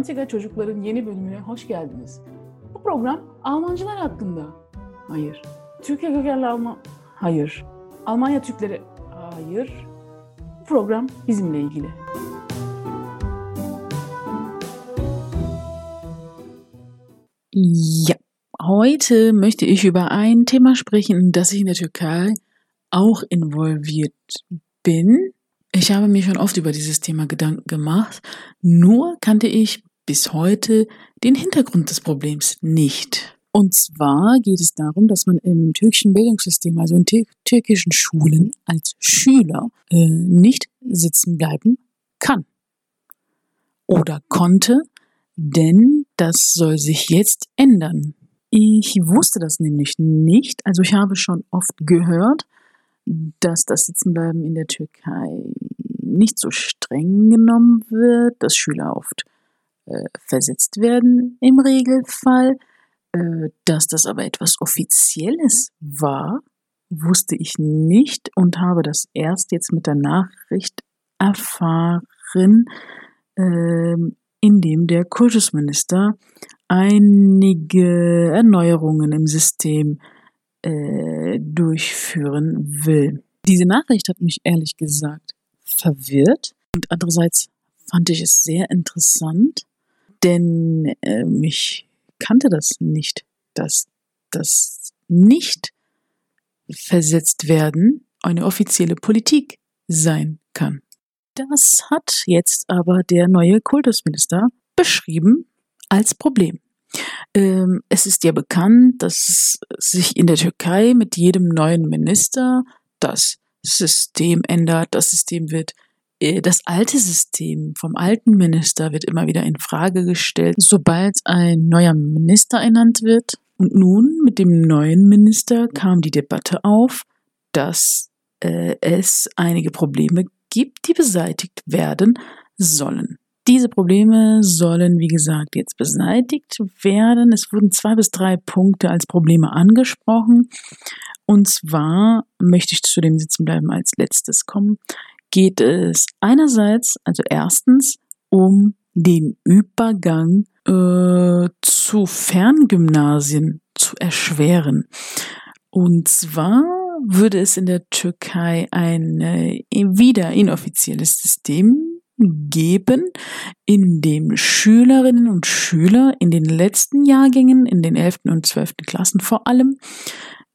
Antika Çocukların yeni bölümüne hoş geldiniz. Bu program Almancılar hakkında. Hayır. Türkiye kökenli Alman... Hayır. Almanya Türkleri... Hayır. Bu program bizimle ilgili. Ja, heute möchte ich über ein Thema sprechen, das ich in der Türkei auch involviert bin. Ich habe mir schon oft über dieses Thema Gedanken gemacht, nur kannte ich bis heute den Hintergrund des Problems nicht. Und zwar geht es darum, dass man im türkischen Bildungssystem, also in türkischen Schulen als Schüler äh, nicht sitzen bleiben kann oder konnte, denn das soll sich jetzt ändern. Ich wusste das nämlich nicht. Also ich habe schon oft gehört, dass das Sitzenbleiben in der Türkei nicht so streng genommen wird, dass Schüler oft äh, versetzt werden im Regelfall. Äh, dass das aber etwas Offizielles war, wusste ich nicht und habe das erst jetzt mit der Nachricht erfahren, äh, indem der Kultusminister einige Erneuerungen im System äh, durchführen will. Diese Nachricht hat mich ehrlich gesagt verwirrt und andererseits fand ich es sehr interessant, denn äh, mich kannte das nicht, dass das nicht versetzt werden eine offizielle Politik sein kann. Das hat jetzt aber der neue Kultusminister beschrieben als Problem. Ähm, es ist ja bekannt, dass sich in der Türkei mit jedem neuen Minister das System ändert, das System wird das alte System vom alten Minister wird immer wieder in Frage gestellt, sobald ein neuer Minister ernannt wird. Und nun mit dem neuen Minister kam die Debatte auf, dass äh, es einige Probleme gibt, die beseitigt werden sollen. Diese Probleme sollen, wie gesagt, jetzt beseitigt werden. Es wurden zwei bis drei Punkte als Probleme angesprochen. Und zwar möchte ich zu dem Sitzenbleiben als letztes kommen geht es einerseits, also erstens, um den Übergang äh, zu Ferngymnasien zu erschweren. Und zwar würde es in der Türkei ein äh, wieder inoffizielles System geben, in dem Schülerinnen und Schüler in den letzten Jahrgängen, in den 11. und 12. Klassen vor allem,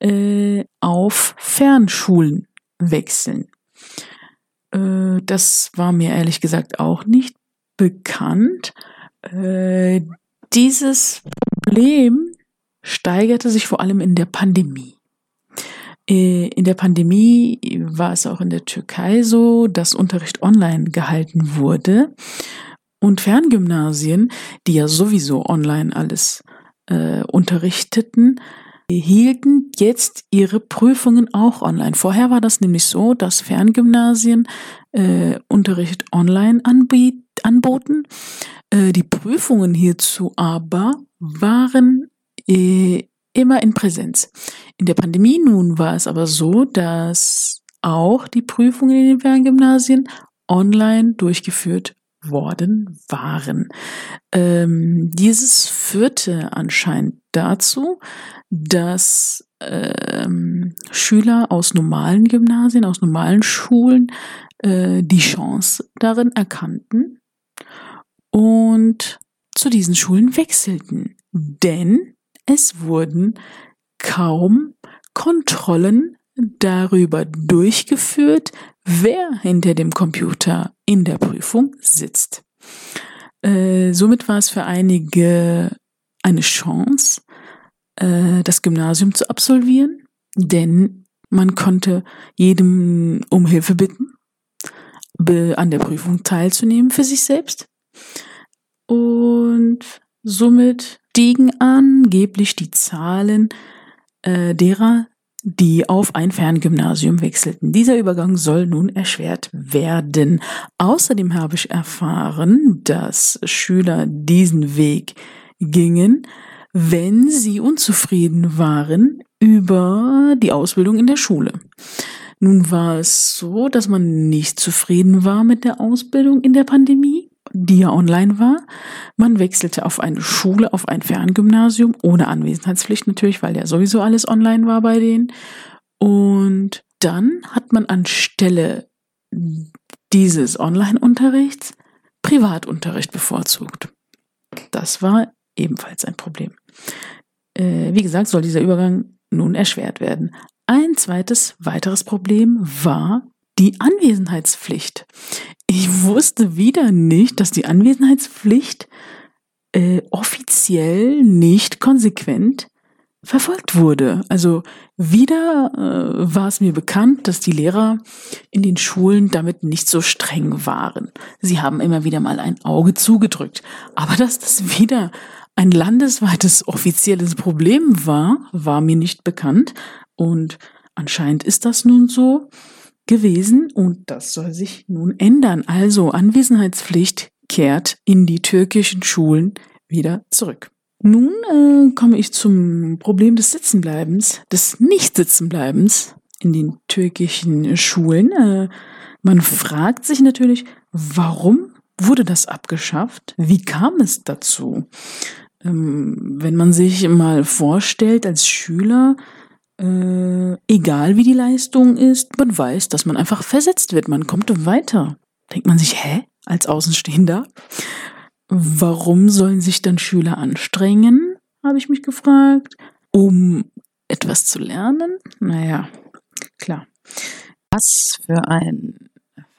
äh, auf Fernschulen wechseln. Äh, das war mir ehrlich gesagt auch nicht bekannt. Äh, dieses Problem steigerte sich vor allem in der Pandemie. Äh, in der Pandemie war es auch in der Türkei so, dass Unterricht online gehalten wurde und Ferngymnasien, die ja sowieso online alles äh, unterrichteten, hielten jetzt ihre Prüfungen auch online. Vorher war das nämlich so, dass Ferngymnasien äh, Unterricht online anboten. Äh, die Prüfungen hierzu aber waren äh, immer in Präsenz. In der Pandemie nun war es aber so, dass auch die Prüfungen in den Ferngymnasien online durchgeführt worden waren. Ähm, dieses führte anscheinend dazu, dass ähm, Schüler aus normalen Gymnasien, aus normalen Schulen äh, die Chance darin erkannten und zu diesen Schulen wechselten. Denn es wurden kaum Kontrollen darüber durchgeführt, wer hinter dem Computer in der Prüfung sitzt. Äh, somit war es für einige eine Chance, äh, das Gymnasium zu absolvieren, denn man konnte jedem um Hilfe bitten, an der Prüfung teilzunehmen für sich selbst. Und somit stiegen angeblich die Zahlen äh, derer, die auf ein Ferngymnasium wechselten. Dieser Übergang soll nun erschwert werden. Außerdem habe ich erfahren, dass Schüler diesen Weg gingen, wenn sie unzufrieden waren über die Ausbildung in der Schule. Nun war es so, dass man nicht zufrieden war mit der Ausbildung in der Pandemie. Die ja online war. Man wechselte auf eine Schule, auf ein Ferngymnasium, ohne Anwesenheitspflicht natürlich, weil ja sowieso alles online war bei denen. Und dann hat man anstelle dieses Online-Unterrichts Privatunterricht bevorzugt. Das war ebenfalls ein Problem. Äh, wie gesagt, soll dieser Übergang nun erschwert werden. Ein zweites weiteres Problem war die Anwesenheitspflicht. Ich wusste wieder nicht, dass die Anwesenheitspflicht äh, offiziell nicht konsequent verfolgt wurde. Also wieder äh, war es mir bekannt, dass die Lehrer in den Schulen damit nicht so streng waren. Sie haben immer wieder mal ein Auge zugedrückt. Aber dass das wieder ein landesweites offizielles Problem war, war mir nicht bekannt. Und anscheinend ist das nun so gewesen und das soll sich nun ändern. Also Anwesenheitspflicht kehrt in die türkischen Schulen wieder zurück. Nun äh, komme ich zum Problem des Sitzenbleibens, des Nicht-Sitzenbleibens in den türkischen Schulen. Äh, man fragt sich natürlich, warum wurde das abgeschafft? Wie kam es dazu? Ähm, wenn man sich mal vorstellt als Schüler, äh, egal wie die Leistung ist, man weiß, dass man einfach versetzt wird, man kommt weiter. Denkt man sich, hä? Als Außenstehender? Warum sollen sich dann Schüler anstrengen, habe ich mich gefragt, um etwas zu lernen? Naja, klar. Was für ein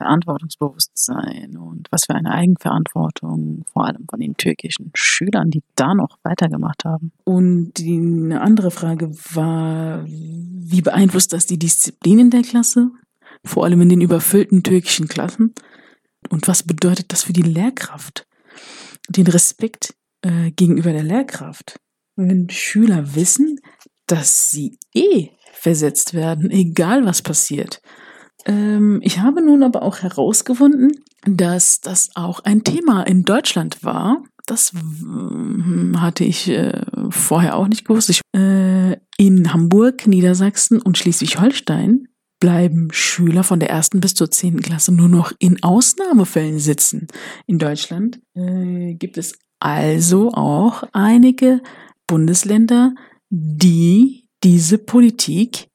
Verantwortungsbewusstsein und was für eine Eigenverantwortung, vor allem von den türkischen Schülern, die da noch weitergemacht haben. Und die, eine andere Frage war, wie beeinflusst das die Disziplin in der Klasse, vor allem in den überfüllten türkischen Klassen? Und was bedeutet das für die Lehrkraft? den Respekt äh, gegenüber der Lehrkraft. Wenn Schüler wissen, dass sie eh versetzt werden, egal was passiert. Ähm, ich habe nun aber auch herausgefunden, dass das auch ein Thema in Deutschland war. Das äh, hatte ich äh, vorher auch nicht gewusst. Äh, in Hamburg, Niedersachsen und Schleswig-Holstein bleiben Schüler von der ersten bis zur zehnten Klasse nur noch in Ausnahmefällen sitzen. In Deutschland äh, gibt es also auch einige Bundesländer, die diese Politik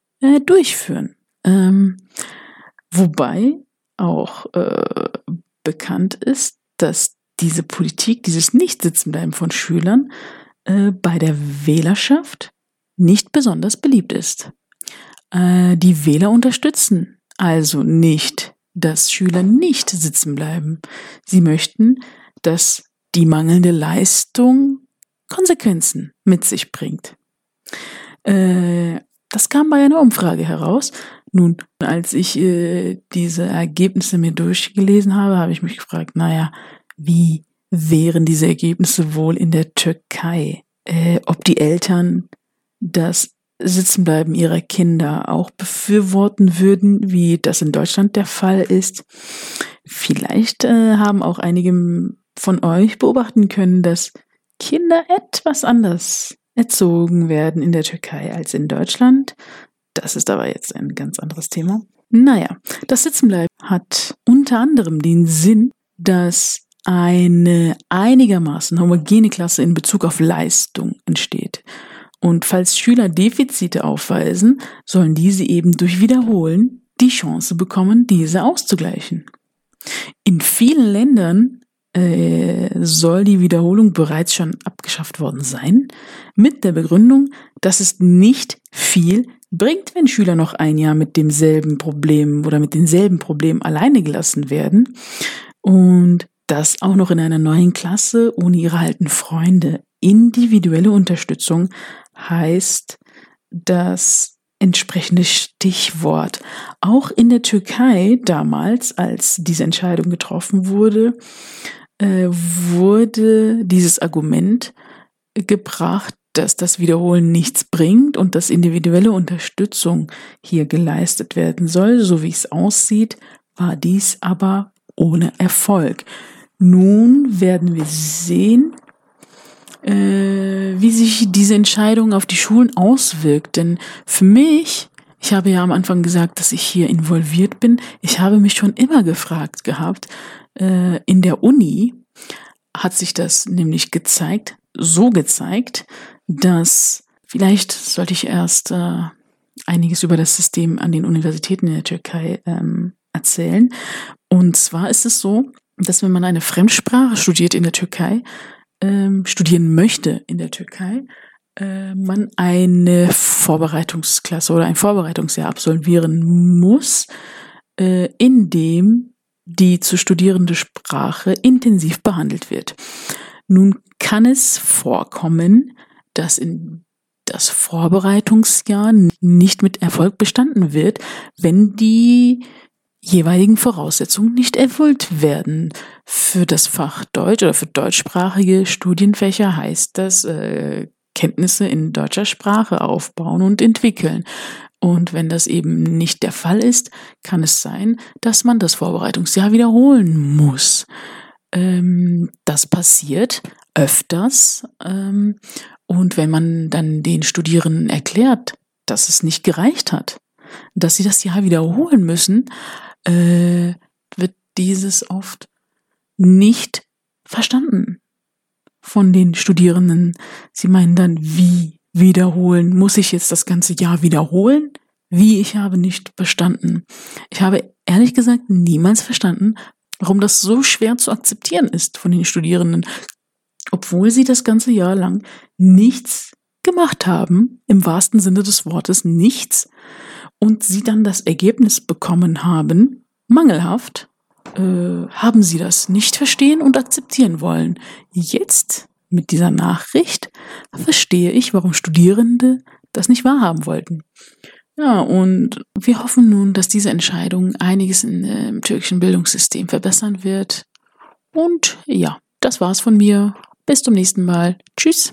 durchführen. Ähm, wobei auch äh, bekannt ist, dass diese Politik, dieses Nichtsitzenbleiben von Schülern äh, bei der Wählerschaft nicht besonders beliebt ist. Äh, die Wähler unterstützen also nicht, dass Schüler nicht sitzen bleiben. Sie möchten, dass die mangelnde Leistung Konsequenzen mit sich bringt. Äh, das kam bei einer Umfrage heraus. Nun, als ich äh, diese Ergebnisse mir durchgelesen habe, habe ich mich gefragt, naja, wie wären diese Ergebnisse wohl in der Türkei? Äh, ob die Eltern das Sitzenbleiben ihrer Kinder auch befürworten würden, wie das in Deutschland der Fall ist. Vielleicht äh, haben auch einige von euch beobachten können, dass Kinder etwas anders erzogen werden in der Türkei als in Deutschland. Das ist aber jetzt ein ganz anderes Thema. Naja, das Sitzenbleiben hat unter anderem den Sinn, dass eine einigermaßen homogene Klasse in Bezug auf Leistung entsteht. Und falls Schüler Defizite aufweisen, sollen diese eben durch Wiederholen die Chance bekommen, diese auszugleichen. In vielen Ländern äh, soll die Wiederholung bereits schon abgeschafft worden sein, mit der Begründung, dass es nicht viel bringt, wenn Schüler noch ein Jahr mit demselben Problem oder mit denselben Problemen alleine gelassen werden und das auch noch in einer neuen Klasse ohne ihre alten Freunde. Individuelle Unterstützung heißt das entsprechende Stichwort. Auch in der Türkei damals, als diese Entscheidung getroffen wurde, äh, wurde dieses Argument gebracht, dass das Wiederholen nichts bringt und dass individuelle Unterstützung hier geleistet werden soll. So wie es aussieht, war dies aber ohne Erfolg. Nun werden wir sehen, äh, wie sich diese Entscheidung auf die Schulen auswirkt. Denn für mich, ich habe ja am Anfang gesagt, dass ich hier involviert bin, ich habe mich schon immer gefragt gehabt, äh, in der Uni, hat sich das nämlich gezeigt, so gezeigt, dass vielleicht sollte ich erst äh, einiges über das System an den Universitäten in der Türkei ähm, erzählen. Und zwar ist es so, dass wenn man eine Fremdsprache studiert in der Türkei, ähm, studieren möchte in der Türkei, äh, man eine Vorbereitungsklasse oder ein Vorbereitungsjahr absolvieren muss, äh, in dem die zu studierende Sprache intensiv behandelt wird. Nun kann es vorkommen, dass in das Vorbereitungsjahr nicht mit Erfolg bestanden wird, wenn die jeweiligen Voraussetzungen nicht erfüllt werden. Für das Fach Deutsch oder für deutschsprachige Studienfächer heißt das äh, Kenntnisse in deutscher Sprache aufbauen und entwickeln. Und wenn das eben nicht der Fall ist, kann es sein, dass man das Vorbereitungsjahr wiederholen muss. Ähm, das passiert öfters. Ähm, und wenn man dann den Studierenden erklärt, dass es nicht gereicht hat, dass sie das Jahr wiederholen müssen, äh, wird dieses oft nicht verstanden von den Studierenden. Sie meinen dann, wie wiederholen? Muss ich jetzt das ganze Jahr wiederholen? Wie? Ich habe nicht verstanden. Ich habe ehrlich gesagt niemals verstanden, warum das so schwer zu akzeptieren ist von den Studierenden, obwohl sie das ganze Jahr lang nichts gemacht haben, im wahrsten Sinne des Wortes nichts, und sie dann das Ergebnis bekommen haben, mangelhaft, äh, haben sie das nicht verstehen und akzeptieren wollen. Jetzt, mit dieser Nachricht, verstehe ich, warum Studierende das nicht wahrhaben wollten. Ja, und wir hoffen nun, dass diese Entscheidung einiges in, äh, im türkischen Bildungssystem verbessern wird. Und ja, das war's von mir. Bis zum nächsten Mal. Tschüss.